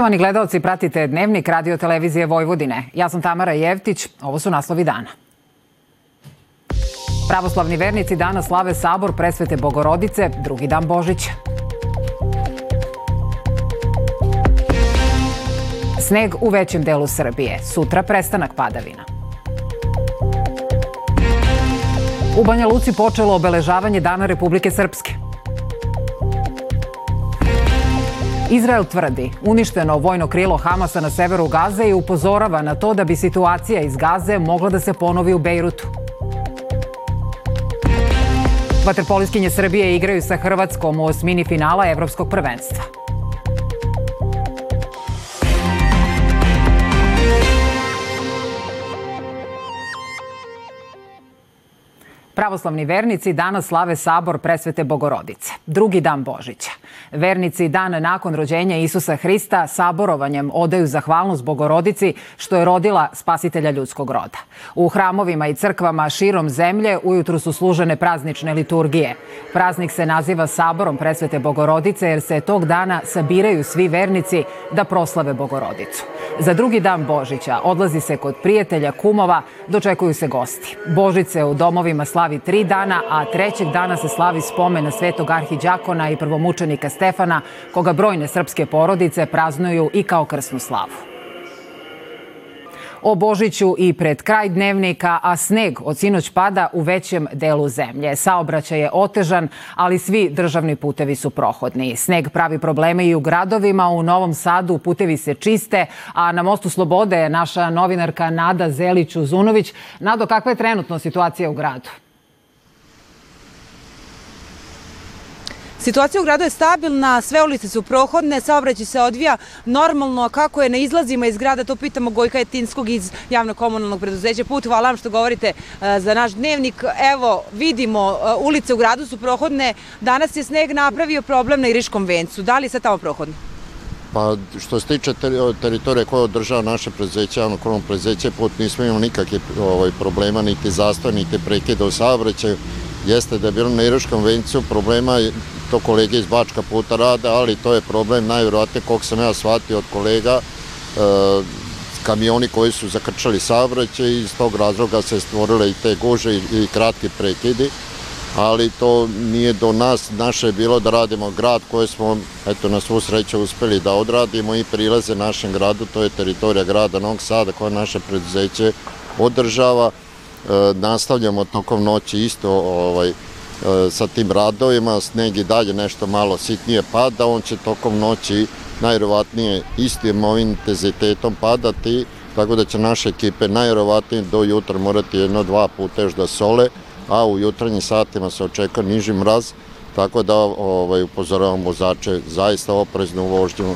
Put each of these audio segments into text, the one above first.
Poštovani gledalci, pratite Dnevnik radio televizije Vojvodine. Ja sam Tamara Jevtić, ovo su naslovi dana. Pravoslavni vernici danas slave sabor presvete Bogorodice, drugi dan Božića. Sneg u većem delu Srbije, sutra prestanak padavina. U Banja Luci počelo obeležavanje Dana Republike Srpske. Izrael tvrdi uništeno vojno krilo Hamasa na severu Gaze i upozorava na to da bi situacija iz Gaze mogla da se ponovi u Bejrutu. Vaterpoliskinje Srbije igraju sa Hrvatskom u osmini finala Evropskog prvenstva. Pravoslavni vernici danas slave sabor presvete Bogorodice, drugi dan Božića. Vernici dan nakon rođenja Isusa Hrista saborovanjem odaju zahvalnost Bogorodici što je rodila spasitelja ljudskog roda. U hramovima i crkvama širom zemlje ujutru su služene praznične liturgije. Praznik se naziva saborom presvete Bogorodice jer se tog dana sabiraju svi vernici da proslave Bogorodicu. Za drugi dan Božića odlazi se kod prijatelja, kumova, dočekuju se gosti. Božice u domovima slavi tri dana, a trećeg dana se slavi spomen na svetog arhiđakona i prvomučenika Stefana, koga brojne srpske porodice praznuju i kao krsnu slavu o Božiću i pred kraj dnevnika, a sneg od sinoć pada u većem delu zemlje. Saobraćaj je otežan, ali svi državni putevi su prohodni. Sneg pravi probleme i u gradovima. U Novom Sadu putevi se čiste, a na mostu Slobode je naša novinarka Nada Zelić-Uzunović. Nado, kakva je trenutno situacija u gradu? Situacija u gradu je stabilna, sve ulice su prohodne, saobraćaj se odvija normalno, kako je na izlazima iz grada, to pitamo Gojka Jetinskog iz javno-komunalnog preduzeća Put. Hvala vam što govorite e, za naš dnevnik. Evo, vidimo, e, ulice u gradu su prohodne. Danas je sneg napravio problem na Iriškom vencu. Da li je sad tamo prohodno? Pa što se tiče teritorije koje održava naše preduzeće, javno komunalno preduzeće, put nismo imali nikakve ovaj, problema, niti zastoj, niti prekida u saobraćaju. Jeste da je bilo na Iriškom vencu problema to kolege iz Bačka puta rade, ali to je problem najvjerojatnije koliko sam ja shvatio od kolega, e, kamioni koji su zakrčali saobraćaj i iz tog razloga se stvorile i te guže i, kratki prekidi, ali to nije do nas, naše je bilo da radimo grad koje smo, eto, na svu sreću uspeli da odradimo i prilaze našem gradu, to je teritorija grada Novog Sada koje naše preduzeće održava, e, nastavljamo tokom noći isto ovaj, sa tim radovima, sneg i dalje nešto malo sitnije pada, on će tokom noći najrovatnije istim ovim intenzitetom padati, tako da će naše ekipe najrovatnije do jutra morati jedno, dva puta još da sole, a u jutranjim satima se očeka niži mraz, tako da ovaj, upozoravam vozače zaista oprezno u vožnju, e,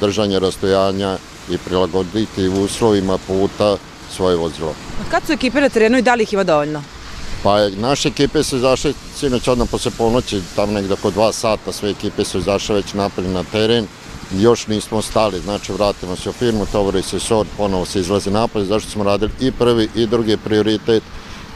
držanje rastojanja i prilagoditi uslovima puta svoje vozilo. Kad su ekipe na terenu i da li ih ima dovoljno? Pa naše ekipe su izašle sinoć odmah posle ponoći, tamo negde oko dva sata, sve ekipe su izašle već napred na teren. Još nismo stali, znači vratimo se u firmu, tovori se sor, ponovo se izlazi napad, zašto smo radili i prvi i drugi prioritet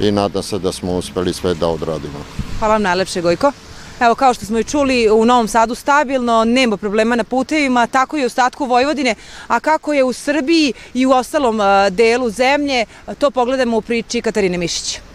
i nadam se da smo uspeli sve da odradimo. Hvala vam najlepše Gojko. Evo, kao što smo i čuli, u Novom Sadu stabilno, nema problema na putevima, tako i u ostatku Vojvodine, a kako je u Srbiji i u ostalom delu zemlje, to pogledamo u priči Katarine Mišića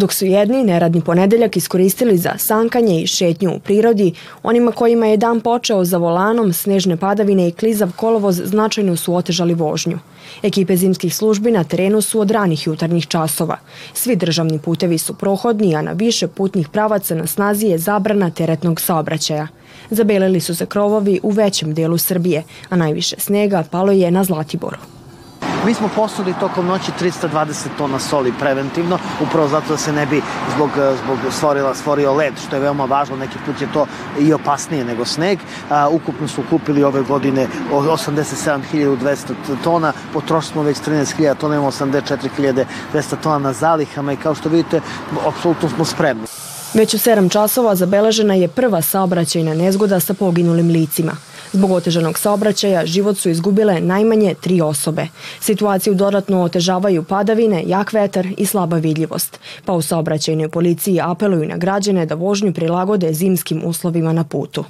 dok su jedni neradni ponedeljak iskoristili za sankanje i šetnju u prirodi, onima kojima je dan počeo za volanom, snežne padavine i klizav kolovoz značajno su otežali vožnju. Ekipe zimskih službi na terenu su od ranih jutarnjih časova. Svi državni putevi su prohodni, a na više putnih pravaca na snazi je zabrana teretnog saobraćaja. Zabelili su se krovovi u većem delu Srbije, a najviše snega palo je na Zlatiboru. Mi smo posuli tokom noći 320 tona soli preventivno, upravo zato da se ne bi zbog, zbog stvorila, stvorio led, što je veoma važno, neki put je to i opasnije nego sneg. A, ukupno su kupili ove godine 87.200 tona, potrošili smo već 13.000 tona, imamo 84.200 tona na zalihama i kao što vidite, apsolutno smo spremni. Već u 7 časova zabeležena je prva saobraćajna nezgoda sa poginulim licima. Zbog otežanog saobraćaja život su izgubile najmanje tri osobe. Situaciju dodatno otežavaju padavine, jak vetar i slaba vidljivost, pa u saobraćajnoj policiji apeluju na građane da vožnju prilagode zimskim uslovima na putu.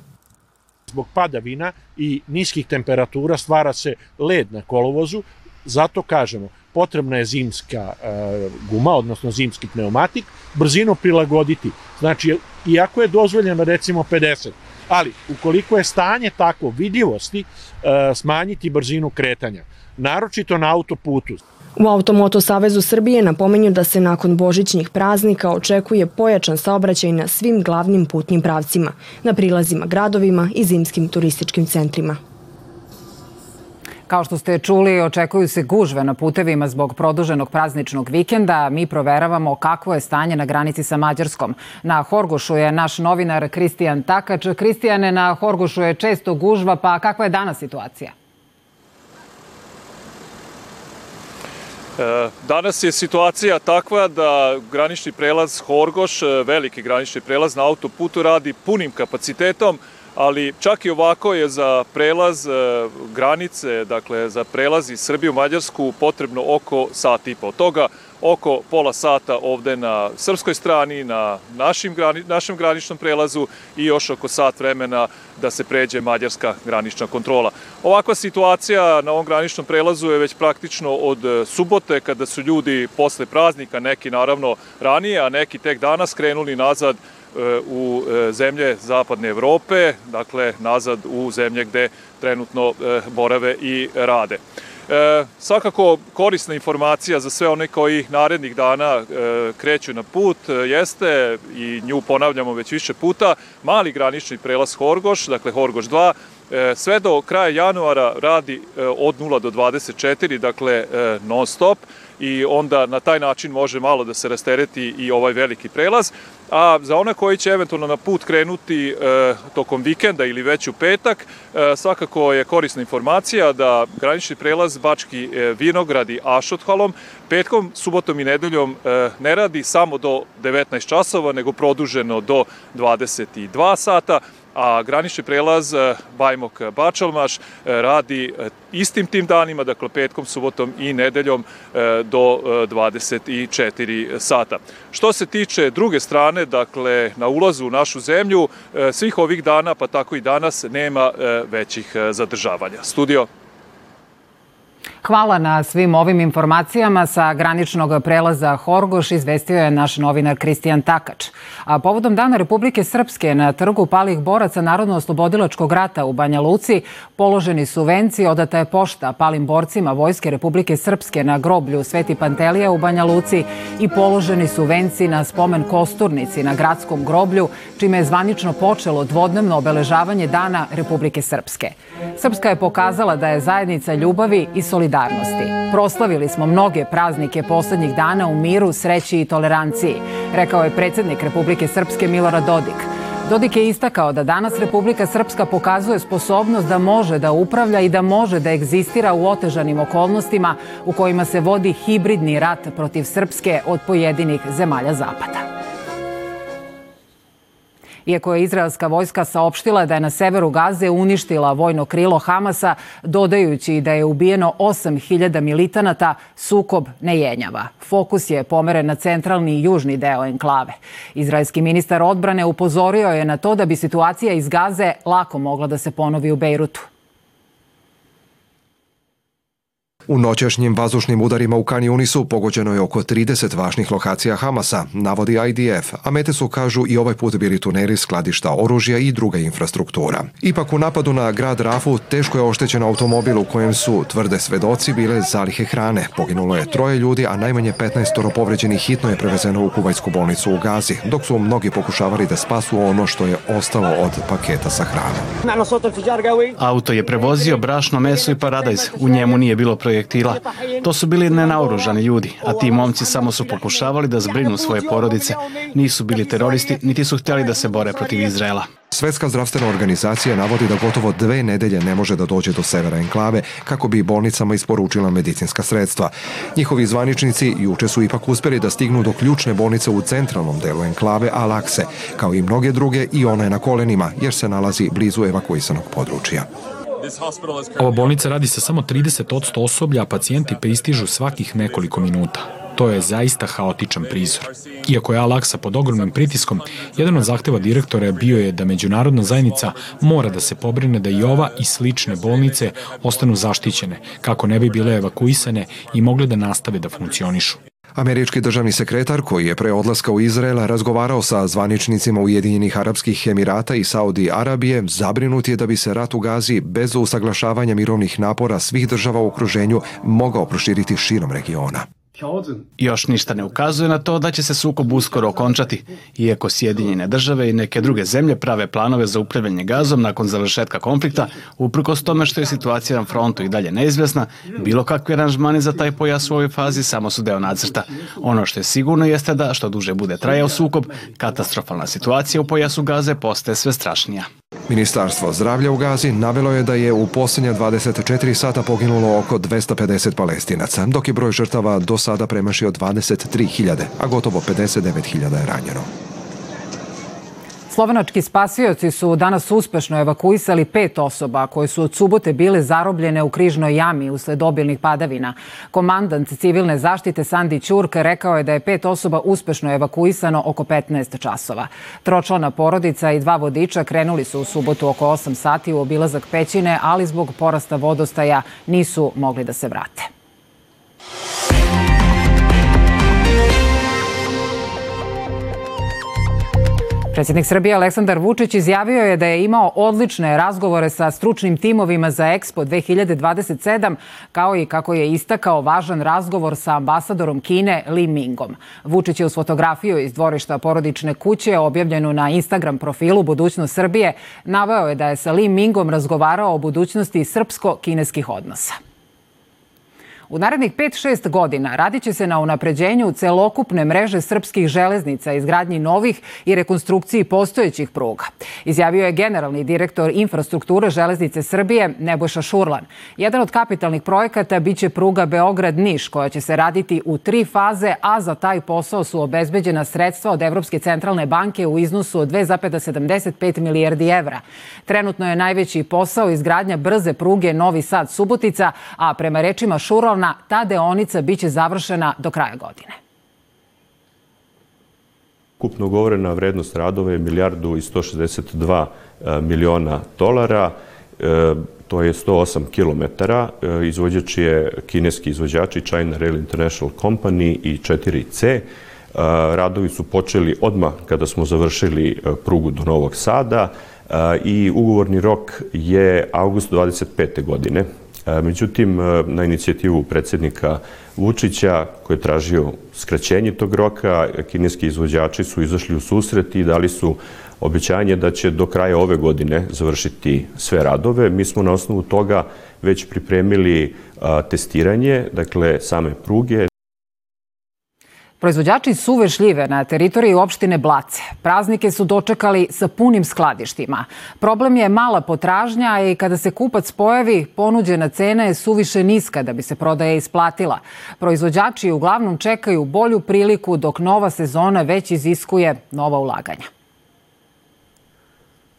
Zbog padavina i niskih temperatura stvara se led na kolovozu, zato kažemo, potrebna je zimska e, guma, odnosno zimski pneumatik, brzinu prilagoditi. Znači, iako je dozvoljeno recimo 50, ali ukoliko je stanje takvo vidljivosti, e, smanjiti brzinu kretanja, naročito na autoputu. U Automoto Savezu Srbije napomenju da se nakon božićnih praznika očekuje pojačan saobraćaj na svim glavnim putnim pravcima, na prilazima gradovima i zimskim turističkim centrima. Kao što ste čuli, očekuju se gužve na putevima zbog produženog prazničnog vikenda. Mi proveravamo kakvo je stanje na granici sa Mađarskom. Na Horgošu je naš novinar Kristijan Takač. Kristijane, na Horgošu je često gužva, pa kakva je danas situacija? E, danas je situacija takva da granični prelaz Horgoš, e, veliki granični prelaz na autoputu radi punim kapacitetom, ali čak i ovako je za prelaz e, granice, dakle za prelaz iz Srbije u Mađarsku potrebno oko sat i po. toga oko pola sata ovde na srpskoj strani, na našim, našem graničnom prelazu i još oko sat vremena da se pređe mađarska granična kontrola. Ovakva situacija na ovom graničnom prelazu je već praktično od e, subote kada su ljudi posle praznika, neki naravno ranije, a neki tek danas krenuli nazad u e, zemlje zapadne Evrope, dakle nazad u zemlje gde trenutno borave i rade. E, svakako korisna informacija za sve one koji narednih dana e, kreću na put e, jeste, i nju ponavljamo već više puta, mali granični prelaz Horgoš, dakle Horgoš 2, e, sve do kraja januara radi e, od 0 do 24, dakle e, non stop i onda na taj način može malo da se rastereti i ovaj veliki prelaz. A za one koji će eventualno na put krenuti e, tokom vikenda ili već u petak, e, svakako je korisna informacija da granični prelaz Bački e, Vinograd i Ašothalom petkom, subotom i nedeljom e, ne radi samo do 19 časova, nego produženo do 22 sata, a granični prelaz e, Bajmok Bačalmaš e, radi e, istim tim danima, dakle petkom, subotom i nedeljom do 24 sata. Što se tiče druge strane, dakle na ulazu u našu zemlju, svih ovih dana, pa tako i danas, nema većih zadržavanja. Studio. Hvala na svim ovim informacijama. Sa graničnog prelaza Horgoš izvestio je naš novinar Kristijan Takač. A povodom Dana Republike Srpske na trgu palih boraca Narodno-oslobodilačkog rata u Banja Luci položeni su venci, odata je pošta palim borcima Vojske Republike Srpske na groblju Sveti Pantelija u Banja Luci i položeni su venci na spomen Kosturnici na gradskom groblju, čime je zvanično počelo dvodnevno obeležavanje Dana Republike Srpske. Srpska je pokazala da je zajednica ljubavi i solidarnosti. Proslavili smo mnoge praznike poslednjih dana u miru, sreći i toleranciji, rekao je predsednik Republike Srpske Milorad Dodik. Dodik je istakao da danas Republika Srpska pokazuje sposobnost da može da upravlja i da može da egzistira u otežanim okolnostima u kojima se vodi hibridni rat protiv Srpske od pojedinih zemalja Zapada. Iako je izraelska vojska saopštila da je na severu Gaze uništila vojno krilo Hamasa, dodajući da je ubijeno 8000 militanata, sukob ne jenjava. Fokus je pomeren na centralni i južni deo enklave. Izraelski ministar odbrane upozorio je na to da bi situacija iz Gaze lako mogla da se ponovi u Bejrutu. U noćašnjim vazdušnim udarima u Kan Unisu pogođeno je oko 30 važnih lokacija Hamasa, navodi IDF, a mete su, kažu, i ovaj put bili tuneli, skladišta oružja i druga infrastruktura. Ipak u napadu na grad Rafu teško je oštećen automobil u kojem su, tvrde svedoci, bile zalihe hrane. Poginulo je troje ljudi, a najmanje 15 povređenih hitno je prevezeno u kuvajsku bolnicu u Gazi, dok su mnogi pokušavali da spasu ono što je ostalo od paketa sa hranom. Auto je prevozio brašno, meso i paradajz. U njemu nije bilo projekta projektila. To su bili nenaoružani ljudi, a ti momci samo su pokušavali da zbrinu svoje porodice. Nisu bili teroristi, niti su htjeli da se bore protiv Izraela. Svetska zdravstvena organizacija navodi da gotovo dve nedelje ne može da dođe do severa enklave kako bi bolnicama isporučila medicinska sredstva. Njihovi zvaničnici juče su ipak uspeli da stignu do ključne bolnice u centralnom delu enklave Alakse, kao i mnoge druge i ona je na kolenima jer se nalazi blizu evakuisanog područja. Ova bolnica radi sa samo 30% osoblja, a pacijenti pristižu svakih nekoliko minuta. To je zaista haotičan prizor. Iako je Al-Aqsa pod ogromnim pritiskom, jedan od zahteva direktora bio je da međunarodna zajednica mora da se pobrine da i ova i slične bolnice ostanu zaštićene, kako ne bi bile evakuisane i mogle da nastave da funkcionišu. Američki državni sekretar koji je pre odlaska u Izrael razgovarao sa zvaničnicima Ujedinjenih Arapskih Emirata i Saudi Arabije, zabrinut je da bi se rat u Gazi bez usaglašavanja mirovnih napora svih država u okruženju mogao proširiti širom regiona. Još ništa ne ukazuje na to da će se sukob uskoro okončati, iako Sjedinjene države i neke druge zemlje prave planove za upravljanje gazom nakon završetka konflikta, uprkos tome što je situacija na frontu i dalje neizvjesna, bilo kakvi aranžmani za taj pojas u ovoj fazi samo su deo nacrta. Ono što je sigurno jeste da što duže bude trajao sukob, katastrofalna situacija u pojasu gaze postaje sve strašnija. Ministarstvo zdravlja u Gazi navelo je da je u posljednja 24 sata poginulo oko 250 palestinaca, dok je broj žrtava do sada premašio 23.000, a gotovo 59.000 je ranjeno. Slovenački spasioci su danas uspešno evakuisali pet osoba koje su od subote bile zarobljene u križnoj jami usled obilnih padavina. Komandant civilne zaštite Sandi Ćurk rekao je da je pet osoba uspešno evakuisano oko 15 časova. Tročlana porodica i dva vodiča krenuli su u subotu oko 8 sati u obilazak pećine, ali zbog porasta vodostaja nisu mogli da se vrate. Predsjednik Srbije Aleksandar Vučić izjavio je da je imao odlične razgovore sa stručnim timovima za Expo 2027, kao i kako je istakao važan razgovor sa ambasadorom Kine Li Mingom. Vučić je uz fotografiju iz dvorišta porodične kuće objavljenu na Instagram profilu Budućnost Srbije naveo je da je sa Li Mingom razgovarao o budućnosti srpsko-kineskih odnosa. U narednih 5-6 godina radit će se na unapređenju celokupne mreže srpskih železnica, izgradnji novih i rekonstrukciji postojećih pruga. Izjavio je generalni direktor infrastrukture železnice Srbije Nebojša Šurlan. Jedan od kapitalnih projekata biće pruga Beograd-Niš koja će se raditi u tri faze, a za taj posao su obezbeđena sredstva od Evropske centralne banke u iznosu od 2,75 milijardi evra. Trenutno je najveći posao izgradnja brze pruge Novi Sad-Subotica, a prema rečima Šurlan aktualna, ta deonica biće završena do kraja godine. Kupno govorena vrednost radova je milijardu i 162 e, miliona dolara. E, to je 108 km. E, izvođač je kineski izvođači China Rail International Company i 4C. Radovi su počeli odmah kada smo završili prugu do Novog Sada i ugovorni rok je august 25. godine. E, međutim, e, na inicijativu predsednika Vučića, koji je tražio skraćenje tog roka, kineski izvođači su izašli u susret i dali su obećanje da će do kraja ove godine završiti sve radove. Mi smo na osnovu toga već pripremili testiranje, dakle same pruge, Proizvođači suve šljive na teritoriji opštine Blace praznike su dočekali sa punim skladištima. Problem je mala potražnja i kada se kupac pojavi, ponuđena cena je suviše niska da bi se prodaja isplatila. Proizvođači uglavnom čekaju bolju priliku dok nova sezona već iziskuje nova ulaganja.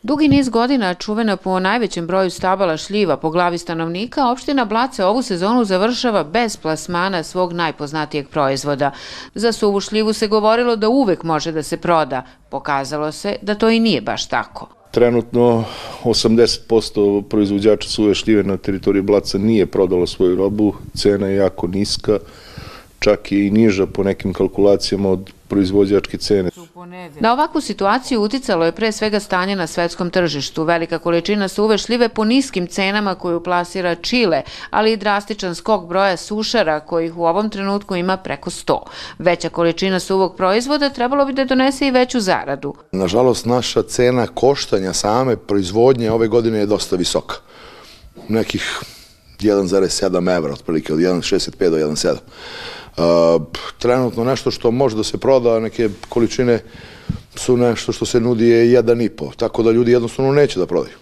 Dugi niz godina čuvena po najvećem broju stabala šljiva po glavi stanovnika, opština Blace ovu sezonu završava bez plasmana svog najpoznatijeg proizvoda. Za suvu šljivu se govorilo da uvek može da se proda. Pokazalo se da to i nije baš tako. Trenutno 80% proizvođača suve šljive na teritoriji Blaca nije prodalo svoju robu, cena je jako niska, čak i niža po nekim kalkulacijama od proizvođačke cene. Na ovakvu situaciju uticalo je pre svega stanje na svetskom tržištu. Velika količina suve šljive po niskim cenama koju plasira Čile, ali i drastičan skok broja sušara kojih u ovom trenutku ima preko 100. Veća količina suvog proizvoda trebalo bi da donese i veću zaradu. Nažalost, naša cena koštanja same proizvodnje ove godine je dosta visoka. Nekih 1,7 evra, otprilike od 1,65 do 1,7 trenutno nešto što može da se proda, neke količine su nešto što se nudi je 1,5, tako da ljudi jednostavno neće da prodaju.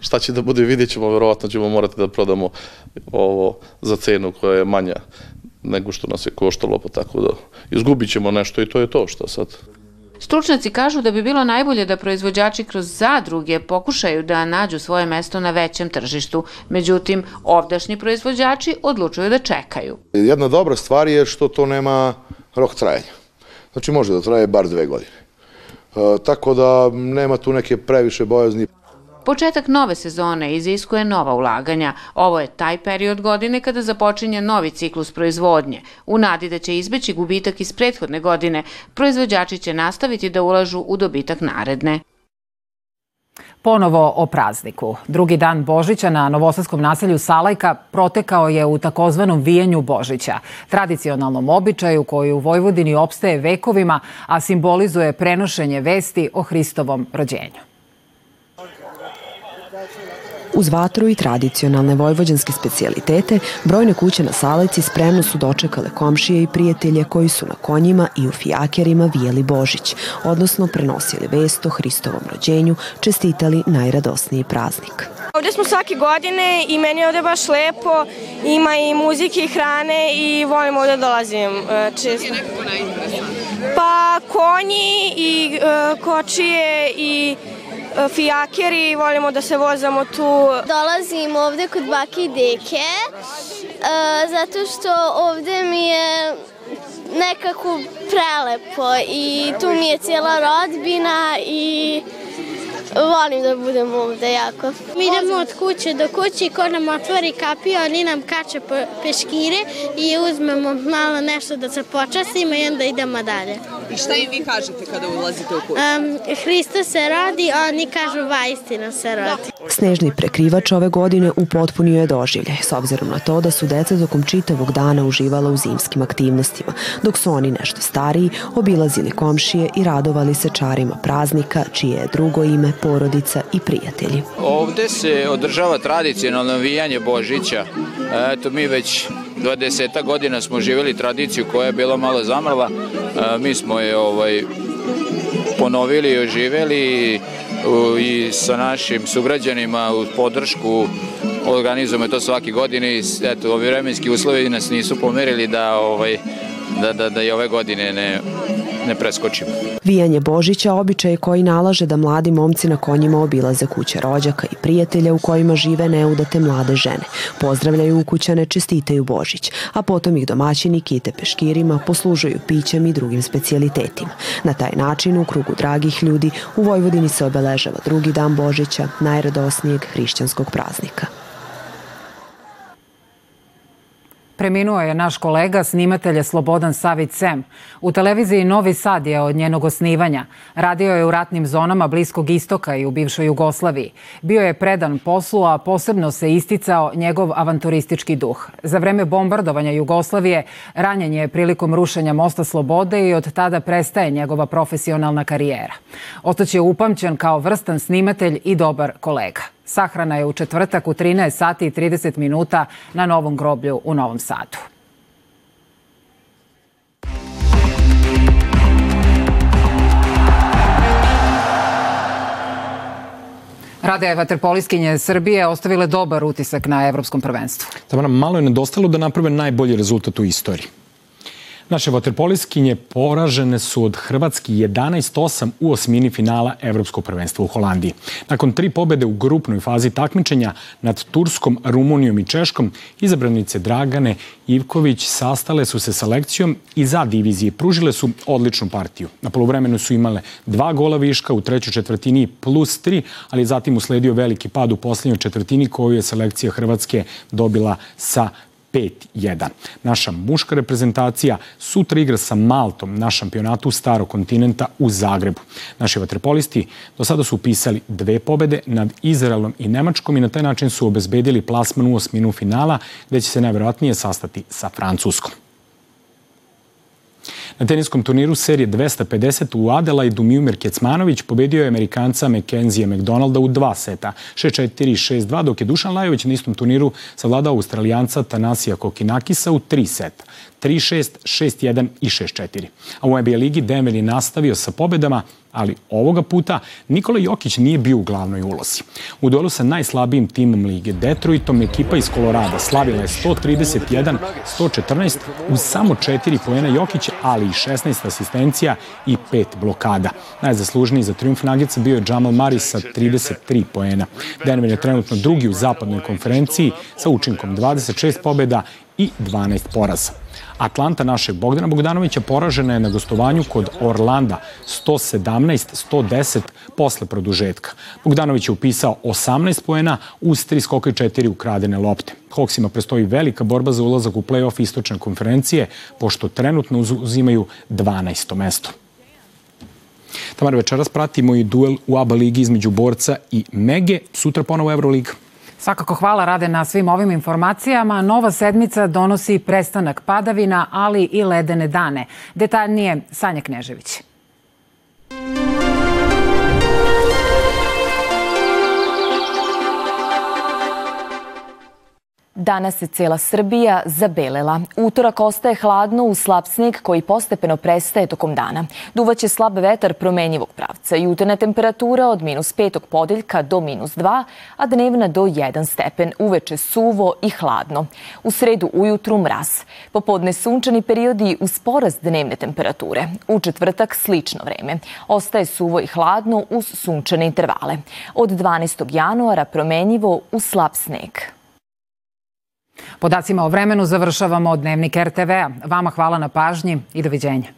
Šta će da bude, vidjet ćemo, verovatno ćemo morati da prodamo ovo za cenu koja je manja nego što nas je koštalo, pa tako da izgubit ćemo nešto i to je to što sad. Stručnjaci kažu da bi bilo najbolje da proizvođači kroz zadruge pokušaju da nađu svoje mesto na većem tržištu. Međutim, ovdašnji proizvođači odlučuju da čekaju. Jedna dobra stvar je što to nema rok trajanja. Znači može da traje bar dve godine. E, tako da nema tu neke previše bojazni. Početak nove sezone iziskuje nova ulaganja. Ovo je taj period godine kada započinje novi ciklus proizvodnje. U nadi da će izbeći gubitak iz prethodne godine, proizvođači će nastaviti da ulažu u dobitak naredne. Ponovo o prazniku. Drugi dan Božića na novosadskom naselju Salajka protekao je u takozvanom vijenju Božića, tradicionalnom običaju koji u Vojvodini opstaje vekovima, a simbolizuje prenošenje vesti o Hristovom rođenju. Uz vatru i tradicionalne vojvođanske specijalitete, brojne kuće na Salajci spremno su dočekale komšije i prijatelje koji su na konjima i u fijakerima vijeli Božić, odnosno prenosili vest o Hristovom rođenju, čestitali najradosniji praznik. Ovde smo svake godine i meni je ovde baš lepo, ima i muzike i hrane i volim ovde dolazim e, često. Pa konji i e, kočije i Fijakeri, volimo da se vozamo tu. Dolazim ovde kod bake i deke, e, zato što ovde mi je nekako prelepo i tu mi je cijela rodbina i Volim da budem ovde jako. Mi idemo od kuće do kuće i ko nam otvori kapiju, oni nam kače peškire i uzmemo malo nešto da se počasimo i onda idemo dalje. I šta im vi kažete kada ulazite u kuću? Um, Hristo se rodi, a oni kažu vaistina se rodi. Snežni prekrivač ove godine upotpunio je doživlje, s obzirom na to da su deca tokom čitavog dana uživala u zimskim aktivnostima, dok su oni nešto stariji obilazili komšije i radovali se čarima praznika, čije je drugo ime porodica i prijatelji. Ovde se održava tradicionalno vijanje Božića. Eto, mi već 20 godina smo živjeli tradiciju koja je bila malo zamrla. Mi smo je ovaj, ponovili i oživeli i sa našim sugrađanima u podršku organizujemo to svake godine i eto, ovi vremenski uslovi nas nisu pomerili da, ovaj, da, da, da i ove godine ne, ne preskočimo. Vijanje Božića običaj koji nalaže da mladi momci na konjima obilaze kuće rođaka i prijatelja u kojima žive neudate mlade žene. Pozdravljaju ukućane, čestitaju Božić, a potom ih domaćini kite peškirima, poslužuju pićem i drugim specijalitetima. Na taj način u krugu dragih ljudi u Vojvodini se obeležava drugi dan Božića, najradosnijeg hrišćanskog praznika. Preminuo je naš kolega, snimatelj Slobodan Savić Sem. U televiziji Novi Sad je od njenog osnivanja. Radio je u ratnim zonama Bliskog istoka i u bivšoj Jugoslaviji. Bio je predan poslu, a posebno se isticao njegov avanturistički duh. Za vreme bombardovanja Jugoslavije ranjen je prilikom rušenja Mosta Slobode i od tada prestaje njegova profesionalna karijera. Ostaće upamćen kao vrstan snimatelj i dobar kolega. Sahrana je u četvrtak u 13 sati i 30 minuta na Novom groblju u Novom Sadu. Rade vaterpoliskinje Srbije ostavile dobar utisak na evropskom prvenstvu. Tamara, malo je nedostalo da naprave najbolji rezultat u istoriji. Naše vaterpoliskinje poražene su od Hrvatski 11-8 u osmini finala Evropskog prvenstva u Holandiji. Nakon tri pobede u grupnoj fazi takmičenja nad Turskom, Rumunijom i Češkom, izabranice Dragane Ivković sastale su se sa lekcijom i za divizije pružile su odličnu partiju. Na polovremenu su imale dva gola viška u trećoj četvrtini plus tri, ali zatim usledio veliki pad u poslednjoj četvrtini koju je selekcija Hrvatske dobila sa 5-1. Naša muška reprezentacija sutra igra sa Maltom na šampionatu starog kontinenta u Zagrebu. Naši vatrepolisti do sada su upisali dve pobede nad Izraelom i Nemačkom i na taj način su obezbedili plasman u osminu finala gde će se najverovatnije sastati sa Francuskom. Na teniskom turniru serije 250 u Adelaidu Miumir Kecmanović pobedio je Amerikanca Mackenzie McDonalda u dva seta, 6-4 6-2, dok je Dušan Lajović na istom turniru savladao Australijanca Tanasija Kokinakisa u tri seta. 3-6, 6-1 i 6-4. A u NBA ligi Denver je nastavio sa pobedama, ali ovoga puta Nikola Jokić nije bio u glavnoj ulozi. U duelu sa najslabijim timom lige Detroitom ekipa iz Kolorada slavila je 131-114 uz samo 4 pojena Jokića, ali i 16 asistencija i 5 blokada. Najzaslužniji za triumf Nagica bio je Jamal Murray sa 33 pojena. Denver je trenutno drugi u zapadnoj konferenciji sa učinkom 26 pobeda i 12 poraza. Atlanta našeg Bogdana Bogdanovića poražena je na gostovanju kod Orlanda 117-110 posle produžetka. Bogdanović je upisao 18 poena uz 3 skoka i 4 ukradene lopte. Hawksima prestoji velika borba za ulazak u play-off istočne konferencije, pošto trenutno uzimaju 12. mesto. Tamara, večeras pratimo i duel u ABA ligi između Borca i Mege, sutra ponovo Euroliga. Svakako hvala Rade na svim ovim informacijama. Nova sedmica donosi prestanak padavina, ali i ledene dane. Detaljnije Sanja Knežević. Danas je cela Srbija zabelela. Utorak ostaje hladno u slab sneg koji postepeno prestaje tokom dana. Duvaće slab vetar promenjivog pravca. Jutarnja temperatura od minus 5. podeljka do minus 2, a dnevna do 1 stepen. Uveče suvo i hladno. U sredu ujutru mraz. Popodne sunčani periodi uz porast dnevne temperature. U četvrtak slično vreme. Ostaje suvo i hladno uz sunčane intervale. Od 12. januara promenjivo u slab sneg. Podacima o vremenu završavamo Dnevnik RTV-a. Vama hvala na pažnji i doviđenja.